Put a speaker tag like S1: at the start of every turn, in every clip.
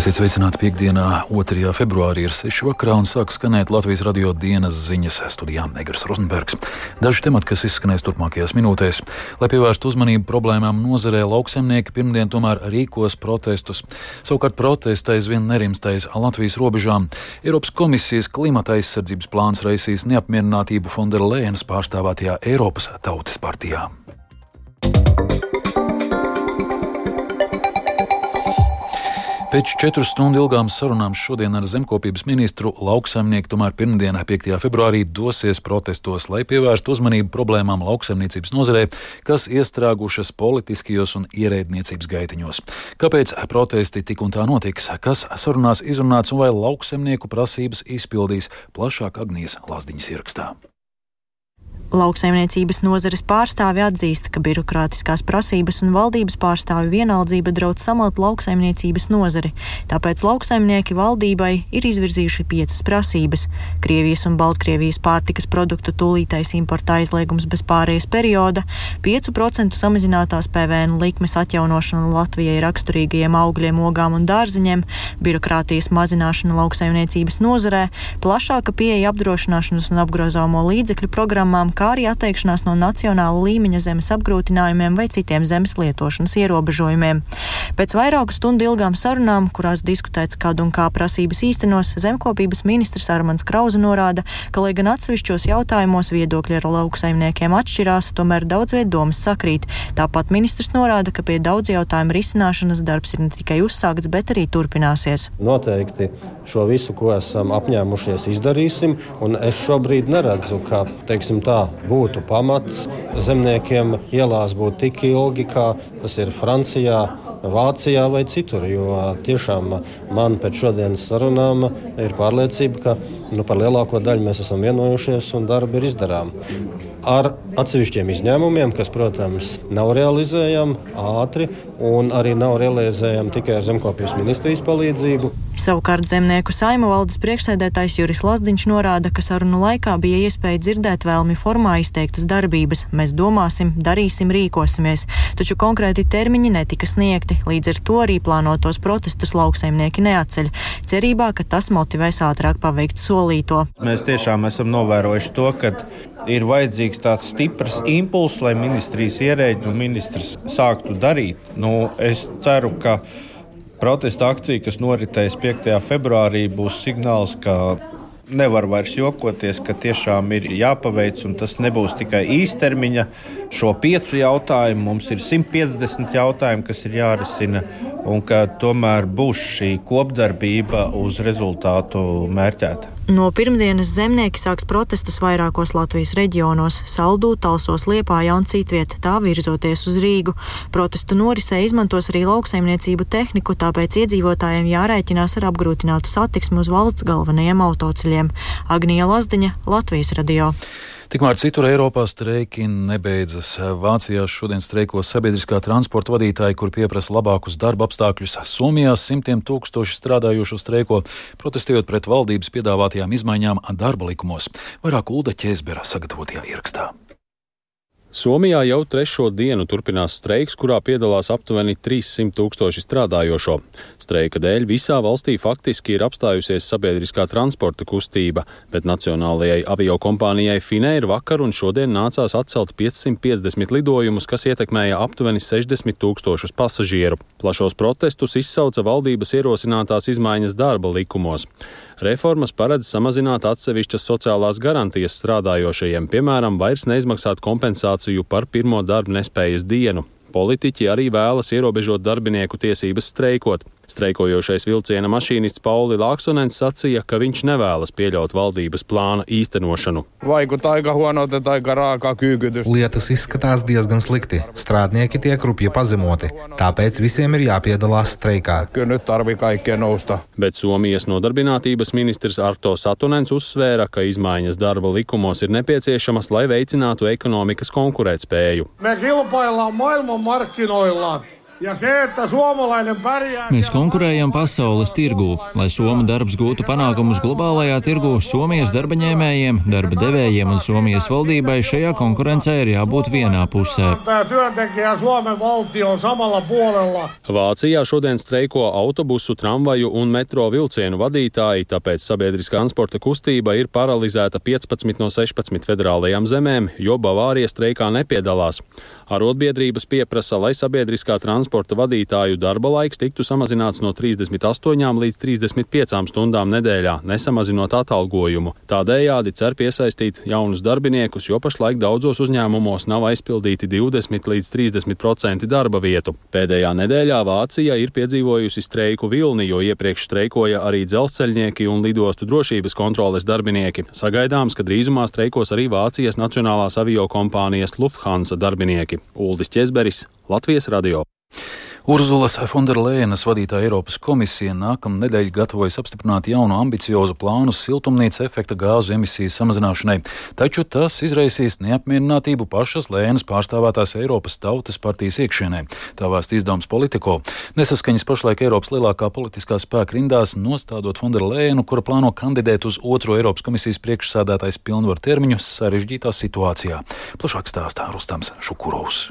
S1: Esiet sveicināti piekdienā, 2. februārī ir 6. vakarā un sāk skanēt Latvijas radio dienas ziņas studijā Negras Rozenbergs. Daži temati, kas izskanēs turpmākajās minūtēs. Lai pievērstu uzmanību problēmām nozarē, lauksemnieki pirmdien tomēr rīkos protestus. Savukārt protesta aizvien nerimstais Latvijas robežām. Eiropas komisijas klimata aizsardzības plāns raisīs neapmierinātību Fondera Lēnas pārstāvētajā Eiropas Tautas partijā. Pēc četru stundu ilgām sarunām šodien ar zemkopības ministru lauksaimnieki tomēr pirmdien, 5. februārī, dosies protestos, lai pievērstu uzmanību problēmām lauksaimniecības nozarē, kas iestrēgušas politiskajos un ierēdniecības gaitiņos. Kāpēc protesti tik un tā notiks, kas sarunās izrunāts un vai lauksaimnieku prasības izpildīs plašāk Agnijas Lazdiņas ierakstā.
S2: Lauksaimniecības nozares pārstāvi atzīst, ka birokrātiskās prasības un valdības pārstāvi vienaldzība draudz samalt lauksaimniecības nozari, tāpēc lauksaimnieki valdībai ir izvirzījuši piecas prasības - Krievijas un Baltkrievijas pārtikas produktu tūlītais importa aizliegums bez pārējais perioda, 5% samazinātās PVN likmes atjaunošana Latvijai raksturīgajiem augļiem, ogām un dārziņiem, birokrātijas mazināšana lauksaimniecības nozarē, plašāka pieeja apdrošināšanas un apgrozāmo līdzekļu programmām, kā arī atteikšanās no nacionāla līmeņa zemes apgrūtinājumiem vai citiem zemes lietošanas ierobežojumiem. Pēc vairāku stundu ilgām sarunām, kurās diskutēts, kad un kā prasības īstenos, zemkopības ministrs Armans Krauza norāda, ka, lai gan atsevišķos jautājumos viedokļi ar lauksaimniekiem atšķirās, tomēr daudz veidu domas sakrīt. Tāpat ministrs norāda, ka pie daudz jautājumu risināšanas darbs ir ne tikai uzsākts, bet arī turpināsies.
S3: Noteikti šo visu, ko esam apņēmušies, izdarīsim. Es šobrīd neredzu, ka teiksim, tā, būtu pamats zemniekiem ielās būt tik ilgi, kā tas ir Francijā. Vācijā vai citur. Jo tiešām man pēc šodienas sarunām ir pārliecība, ka nu, par lielāko daļu mēs esam vienojušies un darbi ir izdarām. Ar atsevišķiem izņēmumiem, kas, protams, nav realizējami ātri un arī nav realizējami tikai ar zemkopības ministrijas palīdzību.
S2: Savukārt zemnieku saima valdes priekšsēdētājs Juris Lazdiņš norāda, ka sarunu laikā bija iespēja dzirdēt vēlmi formā izteiktas darbības. Mēs domāsim, darīsim, rīkosimies, taču konkrēti termiņi netika sniegti, līdz ar to arī plānotos protestus lauksaimnieki neatceļ, cerībā, ka tas motivēs ātrāk paveikt solīto.
S4: Mēs tiešām esam novērojuši to, ka ir vajadzīgs tāds stiprs impulss, lai ministrijas ierēģi un ministrs sāktu darīt. Nu, es ceru, ka Protesta akcija, kas noritēs 5. februārī, būs signāls, ka nevar vairs jokoties, ka tiešām ir jāpaveic, un tas nebūs tikai īstermiņa. Šo piecu jautājumu mums ir 150 jautājumi, kas ir jārisina, un ka tomēr būs šī kopdarbība uz rezultātu mērķēta.
S2: No pirmdienas zemnieki sāks protestus vairākos Latvijas reģionos - Saldū, Talsos, Liepājā un citviet, tā virzoties uz Rīgu. Protestu norisē izmantos arī lauksaimniecību tehniku, tāpēc iedzīvotājiem jārēķinās ar apgrūtinātu satiksmu uz valsts galvenajiem autoceļiem. Agnija Lazdiņa, Latvijas radio.
S1: Tikmēr citur Eiropā streiki nebeidzas. Vācijā šodien streiko sabiedriskā transporta vadītāji, kur pieprasa labākus darba apstākļus. Somijā simtiem tūkstoši strādājošo streiko, protestējot pret valdības piedāvātajām izmaiņām darba likumos. Vairāk Ulda Ķēzbera sagatavotajā ierakstā.
S5: Somijā jau trešo dienu turpinās streiks, kurā piedalās aptuveni 300 tūkstoši strādājošo. Streika dēļ visā valstī faktiski ir apstājusies sabiedriskā transporta kustība, bet Nacionālajai avio kompānijai Finēra vakar un šodien nācās atcelt 550 lidojumus, kas ietekmēja aptuveni 60 tūkstošus pasažieru. Plašos protestus izsauca valdības ierosinātās izmaiņas darba likumos. Reformas paredz samazināt atsevišķas sociālās garantijas strādājošajiem, piemēram, vairs neizmaksāt kompensāciju par pirmo darba nespējas dienu. Politiķi arī vēlas ierobežot darbinieku tiesības streikot. Streikojošais vilciena mašīnists Pauli Lāksonens sacīja, ka viņš nevēlas pieļaut valdības plāna īstenošanu.
S6: Lietas izskatās diezgan slikti. Strādnieki tiek rupji pazemoti, tāpēc visiem ir jāpiedalās streikā.
S5: Bet Somijas nodarbinātības ministrs Arto Satunens uzsvēra, ka izmaiņas darba likumos ir nepieciešamas, lai veicinātu ekonomikas konkurētspēju.
S7: Me kilpaillaan maailmanmarkkinoilla Ja se, että suomalainen pärjää...
S8: Mēs konkurējam pasaules tirgū. Lai Somu darbs gūtu panākumus globālajā tirgū, Somijas darba ņēmējiem, darba devējiem un Somijas valdībai šajā konkurencē ir jābūt vienā pusē.
S5: Vācijā šodien streiko autobusu, tramvaju un metro vilcienu vadītāji, tāpēc sabiedriskā transporta kustība ir paralizēta 15 no 16 federālajām zemēm, jo Bavārija streikā nepiedalās. Arotbiedrības pieprasa, lai sabiedriskā transporta vadītāju darba laiks tiktu samazināts no 38 līdz 35 stundām nedēļā, nesamazinot atalgojumu. Tādējādi cer piesaistīt jaunus darbiniekus, jo pašlaik daudzos uzņēmumos nav aizpildīti 20 līdz 30 procenti darba vietu. Pēdējā nedēļā Vācija ir piedzīvojusi streiku vilni, jo iepriekš streikoja arī dzelzceļnieki un lidostu drošības kontroles darbinieki. Sagaidāms, ka drīzumā streikos arī Vācijas Nacionālās avio kompānijas Lufthansa darbinieki. Uldis Česberis, Latvijas radio.
S1: Urzulas Fonderlēnas vadītā Eiropas komisija nākamā nedēļa gatavojas apstiprināt jaunu ambiciozu plānu siltumnīca efekta gāzu emisiju samazināšanai, taču tas izraisīs neapmierinātību pašas Lēnas pārstāvētās Eiropas Tautas partijas iekšienē. Tā vēst izdevums Politico. Nesaskaņas pašlaik Eiropas lielākā politiskā spēka rindās nostādot Fonderlēnu, kura plāno kandidēt uz otro Eiropas komisijas priekšsādātais pilnvaru termiņu sarežģītā situācijā. Plašāk stāstā Rustams Šukurovs.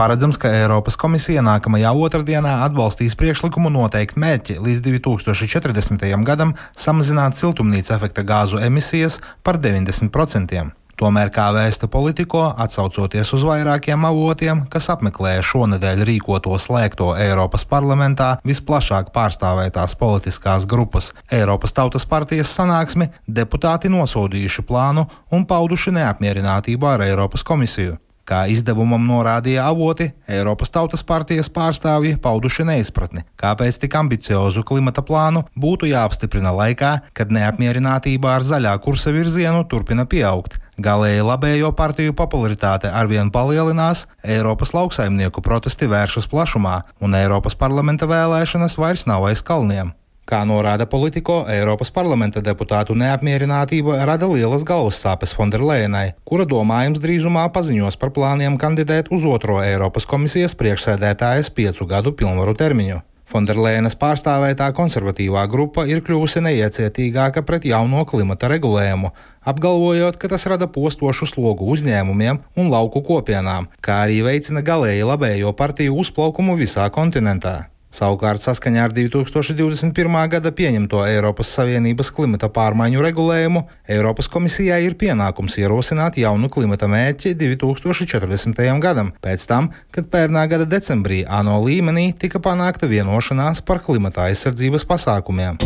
S6: Paredzams, ka Eiropas komisija nākamajā otrdienā atbalstīs priekšlikumu noteikt mērķi līdz 2040. gadam samazināt siltumnīca efekta gāzu emisijas par 90%. Tomēr, kā vēsta politiko, atsaucoties uz vairākiem avotiem, kas apmeklēja šonadēļ rīkoto slēgto Eiropas parlamentā visplašāk pārstāvētās politiskās grupas Eiropas Tautas partijas sanāksmi, deputāti nosodījuši plānu un pauduši neapmierinātību ar Eiropas komisiju. Kā izdevumam norādīja avoti, Eiropas Tautas partijas pārstāvji pauduši neizpratni, kāpēc tik ambiciozu klimata plānu būtu jāapstiprina laikā, kad neapmierinātība ar zaļā kursa virzienu turpina pieaugt. Galēji labējo partiju popularitāte arvien palielinās, Eiropas lauksaimnieku protesti vēršas plašumā, un Eiropas parlamenta vēlēšanas vairs nav aiz kalniem. Kā norāda politiko, Eiropas parlamenta deputātu neapmierinātība rada lielas galvas sāpes Fonderlēnai, kura domājams drīzumā paziņos par plāniem kandidēt uz otro Eiropas komisijas priekšsēdētājas piecu gadu pilnvaru termiņu. Fonderlēnas pārstāvētā konservatīvā grupa ir kļuvusi neiecietīgāka pret jauno klimata regulējumu, apgalvojot, ka tas rada postošu slogu uzņēmumiem un lauku kopienām, kā arī veicina galēji labējo partiju uzplaukumu visā kontinentā. Savukārt, saskaņā ar 2021. gada pieņemto Eiropas Savienības klimata pārmaiņu regulējumu, Eiropas komisijai ir pienākums ierosināt jaunu klimata mērķi 2040. gadam, pēc tam, kad pērnā gada decembrī ANO līmenī tika panākta vienošanās par klimata aizsardzības pasākumiem.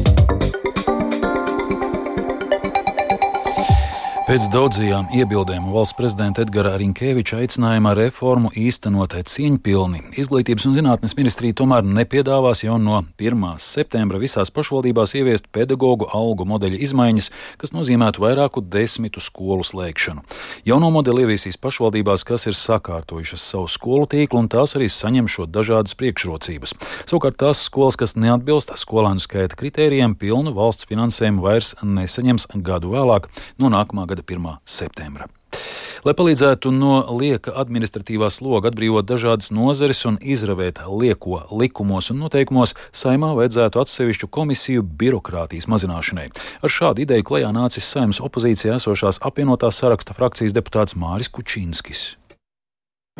S1: Pēc daudzajām iebildēm valsts prezidenta Edgara Rinkēviča aicinājumā reformu īstenot cieņpilni, Izglītības un zinātnes ministrija tomēr nepiedāvās jau no 1. septembra visās pašvaldībās ieviest pedagoģu algu modeļa izmaiņas, kas nozīmētu vairāku desmitu skolu slēgšanu. Jauno modeli ieviesīs pašvaldībās, kas ir sakārtojušas savu skolu tīklu, un tās arī saņem šo dažādas priekšrocības. Savukārt tās skolas, kas neatbilst skolēnu skaita kritērijiem, pilnu valsts finansējumu vairs nesaņems gadu vēlāk no nākamā gada 1. septembra. Lai palīdzētu no lieka administratīvā sloga atbrīvot dažādas nozares un izravēt lieko likumos un noteikumos, saimā vajadzētu atsevišķu komisiju birokrātijas mazināšanai. Ar šādu ideju klajā nācis saimnes opozīcijā esošās apvienotās saraksta frakcijas deputāts Māris Kučinskis.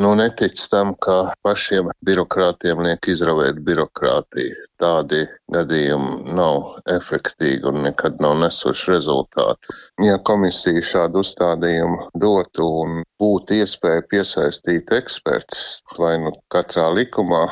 S9: Nu, netic tam, ka pašiem birokrātiem liek izravēt birokrātiju. Tādi gadījumi nav efektīgi un nekad nav nesuši rezultātu. Ja komisija šādu uzstādījumu dotu un būtu iespēja piesaistīt ekspertus, vai nu katrā likumā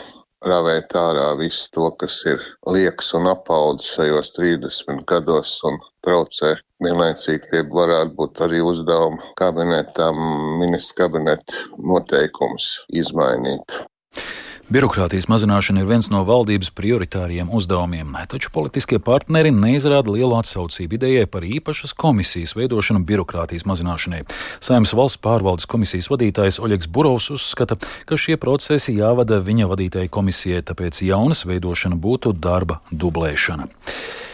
S9: ravēt ārā visu to, kas ir liekas un apaudzis šajos 30 gados un traucē. Vienlaicīgi tie varētu būt arī uzdevumi kabinetam, ministra kabineta noteikums izmainīt.
S1: Birokrātijas mazināšana ir viens no valdības prioritāriem uzdevumiem, taču politiskie partneri neizrāda lielu atsaucību idejai par īpašas komisijas veidošanu birokrātijas mazināšanai. Saimnes valsts pārvaldes komisijas vadītājs Oļegs Burovs uzskata, ka šie procesi jāvada viņa vadītajai komisijai, tāpēc jaunas veidošana būtu darba dublēšana.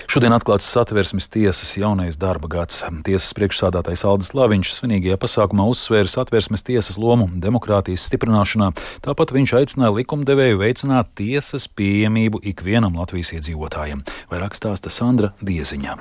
S1: Šodien atklāts satversmes tiesas jaunais darba gads. Tiesas priekšsādātais Aldis Laviņš svinīgajā pasākumā uzsvēra satversmes tiesas lomu demokrātijas stiprināšanā, tāpat viņš aicināja likumdevēju veicināt tiesas pieejamību ikvienam Latvijas iedzīvotājam, vai rakstāsta Sandra Dieziņā.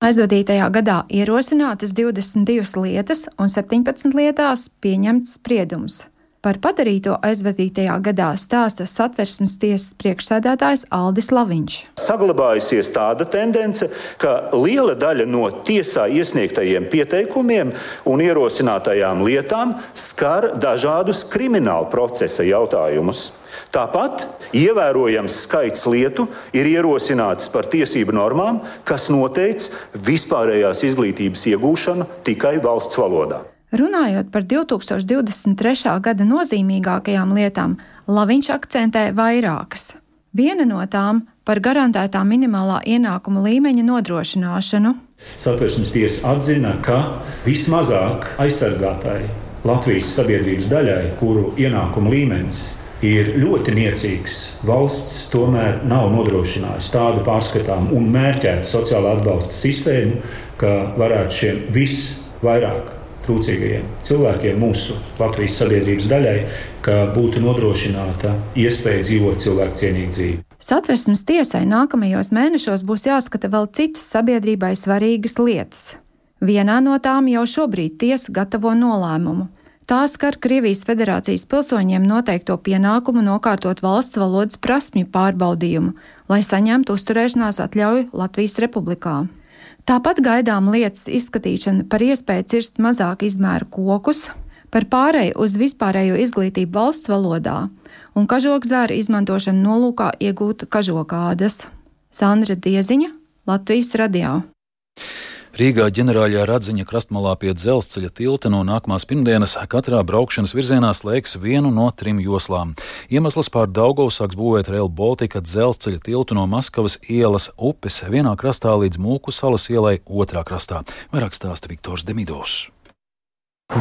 S10: Aizvadītajā gadā ierosinātas 22 lietas un 17 lietās pieņemts spriedums. Par padarīto aizvadītajā gadā stāsta satversmes tiesas priekšsēdētājs Aldis Laviņš.
S11: Saglabājusies tāda tendence, ka liela daļa no tiesā iesniegtajiem pieteikumiem un ierosinātajām lietām skar dažādus krimināla procesa jautājumus. Tāpat ievērojams skaits lietu ir ierosināts par tiesību normām, kas noteic vispārējās izglītības iegūšanu tikai valsts valodā.
S10: Runājot par 2023. gada nozīmīgākajām lietām, Laviņš akcentē vairākas. Viena no tām par garantētā minimālā ienākuma līmeņa nodrošināšanu.
S12: Satversmes tiesa atzina, ka vismazāk aizsargātāji Latvijas sabiedrības daļai, kuru ienākuma līmenis ir ļoti niecīgs, valsts tomēr nav nodrošinājusi tādu pārskatāmu un mērķētu sociālo atbalsta sistēmu, ka varētu šiem visvairāk trūcīgajiem cilvēkiem, mūsu Latvijas sabiedrības daļai, ka būtu nodrošināta iespēja dzīvot cilvēkcienīgu dzīvi.
S10: Satversmes tiesai nākamajos mēnešos būs jāskata vēl citas sabiedrībai svarīgas lietas. Vienā no tām jau šobrīd tiesa gatavo nolēmumu. Tā skar Krievijas federācijas pilsoņiem noteikto pienākumu nokārtot valsts valodas prasmju pārbaudījumu, lai saņemtu uzturēšanās atļauju Latvijas republikā. Tāpat gaidām lietas izskatīšana par iespēju cirst mazāk izmēru kokus, par pārēju uz vispārējo izglītību valsts valodā un kažokzāra izmantošanu nolūkā iegūt kažokādas. Sandra Dieziņa, Latvijas radio.
S1: Rīgā ģenerāļā Radziņa krastmalā pie dzelzceļa tilta no nākamās pirmdienas katrā braukšanas virzienā slēgs vienu no trim joslām. Iemesls pār Daugovu sāks būvēt Rail Baltica dzelzceļa tiltu no Maskavas ielas upes vienā krastā līdz Mūku salas ielai otrā krastā. Vairāk stāsta Viktors Demidovs.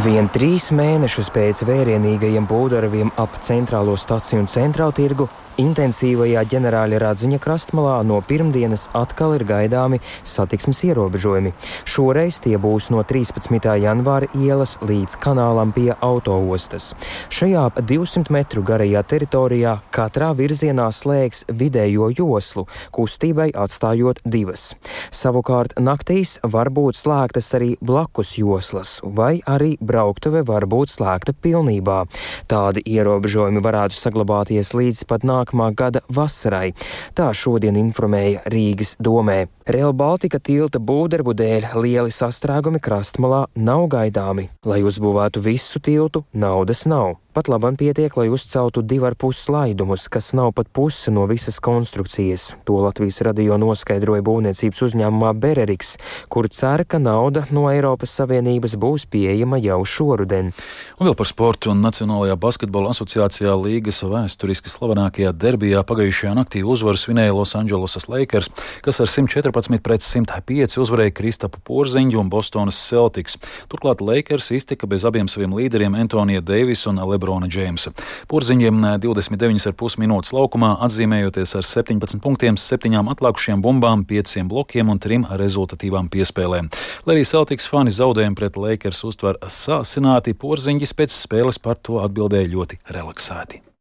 S13: Vien trīs mēnešus pēc vērienīgajiem būvdarbiem ap centrālo staciju un centrālu tirgu Intensīvajā ģenerāļa Radziņa krastmalā no pirmdienas atkal ir gaidāmi satiksmes ierobežojumi. Šoreiz tie būs no 13. janvāra ielas līdz kanālam pie autoostas. Šajā 200 metru garajā teritorijā katrā virzienā slēgs vidējo joslu, kustībai atstājot divas. Savukārt naktīs var būt slēgtas arī blakus joslas, vai arī brauktuve var būt slēgta pilnībā. Tādi ierobežojumi varētu saglabāties līdz pat nākamajai nākamā gada vasarai. Tā šodien informēja Rīgas domē. Real Baltica tilta būvdarbu dēļ lieli sastrēgumi krastmalā nav gaidāmi. Lai uzbūvētu visu tiltu, naudas nav. Pat labam pietiek, lai uzceltu divu ar pus slaidumus, kas nav pat puse no visas konstrukcijas. To Latvijas radio noskaidroja būvniecības uzņēmumā Bereriks, kur cer, ka nauda no Eiropas Savienības būs pieejama jau šoruden.
S1: Un vēl par sportu un Nacionālajā basketbola asociācijā līgas vēsturiski slavenākajā derbijā pagājušajā naktī uzvaru svinēja Losandželosas Lakers, kas ar 114 pret 105 uzvarēja Kristapu Porziņu un Bostonas Celtics. Turklāt Lakers iztika bez abiem saviem līderiem Antonija Deivisa un Lebron. Lebrona Džeimsa. Porziņiem 29,5 minūtes laukumā atzīmējoties ar 17 punktiem, 7 atlikušiem bumbām, 5 blokiem un 3 rezultatīvām piespēlēm. Lai arī Celtics fani zaudējumu pret Lakers uztver sāsināti, Porziņģis pēc spēles par to atbildēja ļoti relaksēti.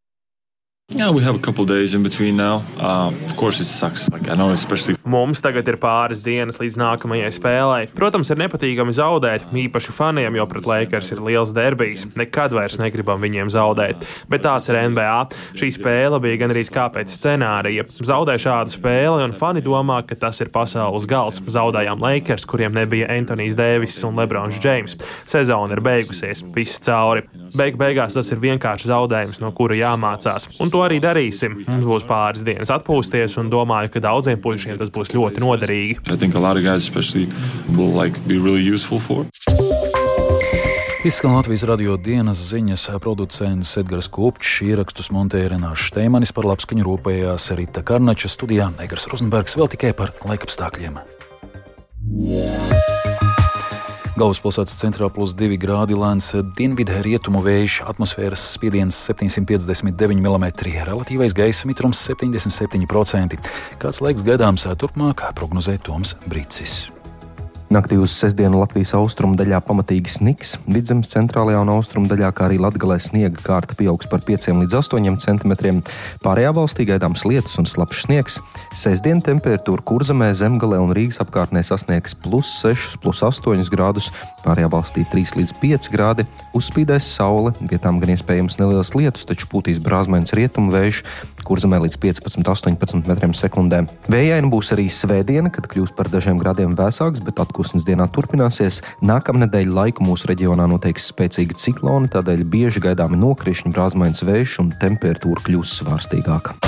S14: Yeah, we have a couple days in between now. Uh, of course, it sucks. Like, I know, especially.
S15: Mums tagad ir pāris dienas līdz nākamajai spēlei. Protams, ir nepatīkami zaudēt, īpaši faniem, jo pret Lakers ir liels derbijs. Nekad vairs negribam viņiem zaudēt. Bet tās ir NBA. Šī spēle bija gan arī kā pēc scenārija. Zaudē šādu spēli, un fani domā, ka tas ir pasaules gals. Zaudējām Lakers, kuriem nebija Antonijs Dēvis un Lebrons Džeims. Sezona ir beigusies, viss cauri. Beig beigās tas ir vienkārši zaudējums, no kura jāmācās. Un to arī darīsim. Mums būs pāris dienas atpūsties, un domāju, ka daudziem puišiem tas būs ļoti noderīgi.
S1: Izskan Latvijas radio dienas ziņas producents Edgars Kupčs, ierakstus montēja Renāša Šteimanis par labskaņu rūpējās Rita Karnača studijā Egars Rozenbergs vēl tikai par laikapstākļiem. Yeah. Galvaspilsētas centrā plus 2 grādi lēns dienvidē rietumu vējš, atmosfēras spiediens 759 mm, relatīvais gaisa mitrums 77%. Kāds laiks gaidāms turpmāk, prognozē Toms Brīcis.
S16: Naktī uz sestdienu Latvijas austrumu daļā pamatīgi sniks, vidzemes centrālajā un austrumu daļā, kā arī Latvijā sniega kārta pieaugs par 5 līdz 8 cm. Pārējā valstī gaidāms lietus un slapjš sniegs. Sestdien temperatūra kurzemē, zemgalē un Rīgas apkārtnē sasniegs plus 6, plus 8 grādus, pārējā valstī 3 līdz 5 grādi. Uzspīdēs saule, vietām gan iespējams neliels lietus, taču pūtīs brāzmēns rietumu vējš, kurzemē līdz 15-18 m2. Vējaina būs arī svētdiena, kad kļūs par dažiem grādiem vēsāks, bet atpūs atpūsnes dienā turpināsies. Nākamnedēļ laiku mūsu reģionā noteiks spēcīgi cikloni, tādēļ bieži gaidāmi nokrišņi, brāzmains vējš un temperatūra kļūs svārstīgāka.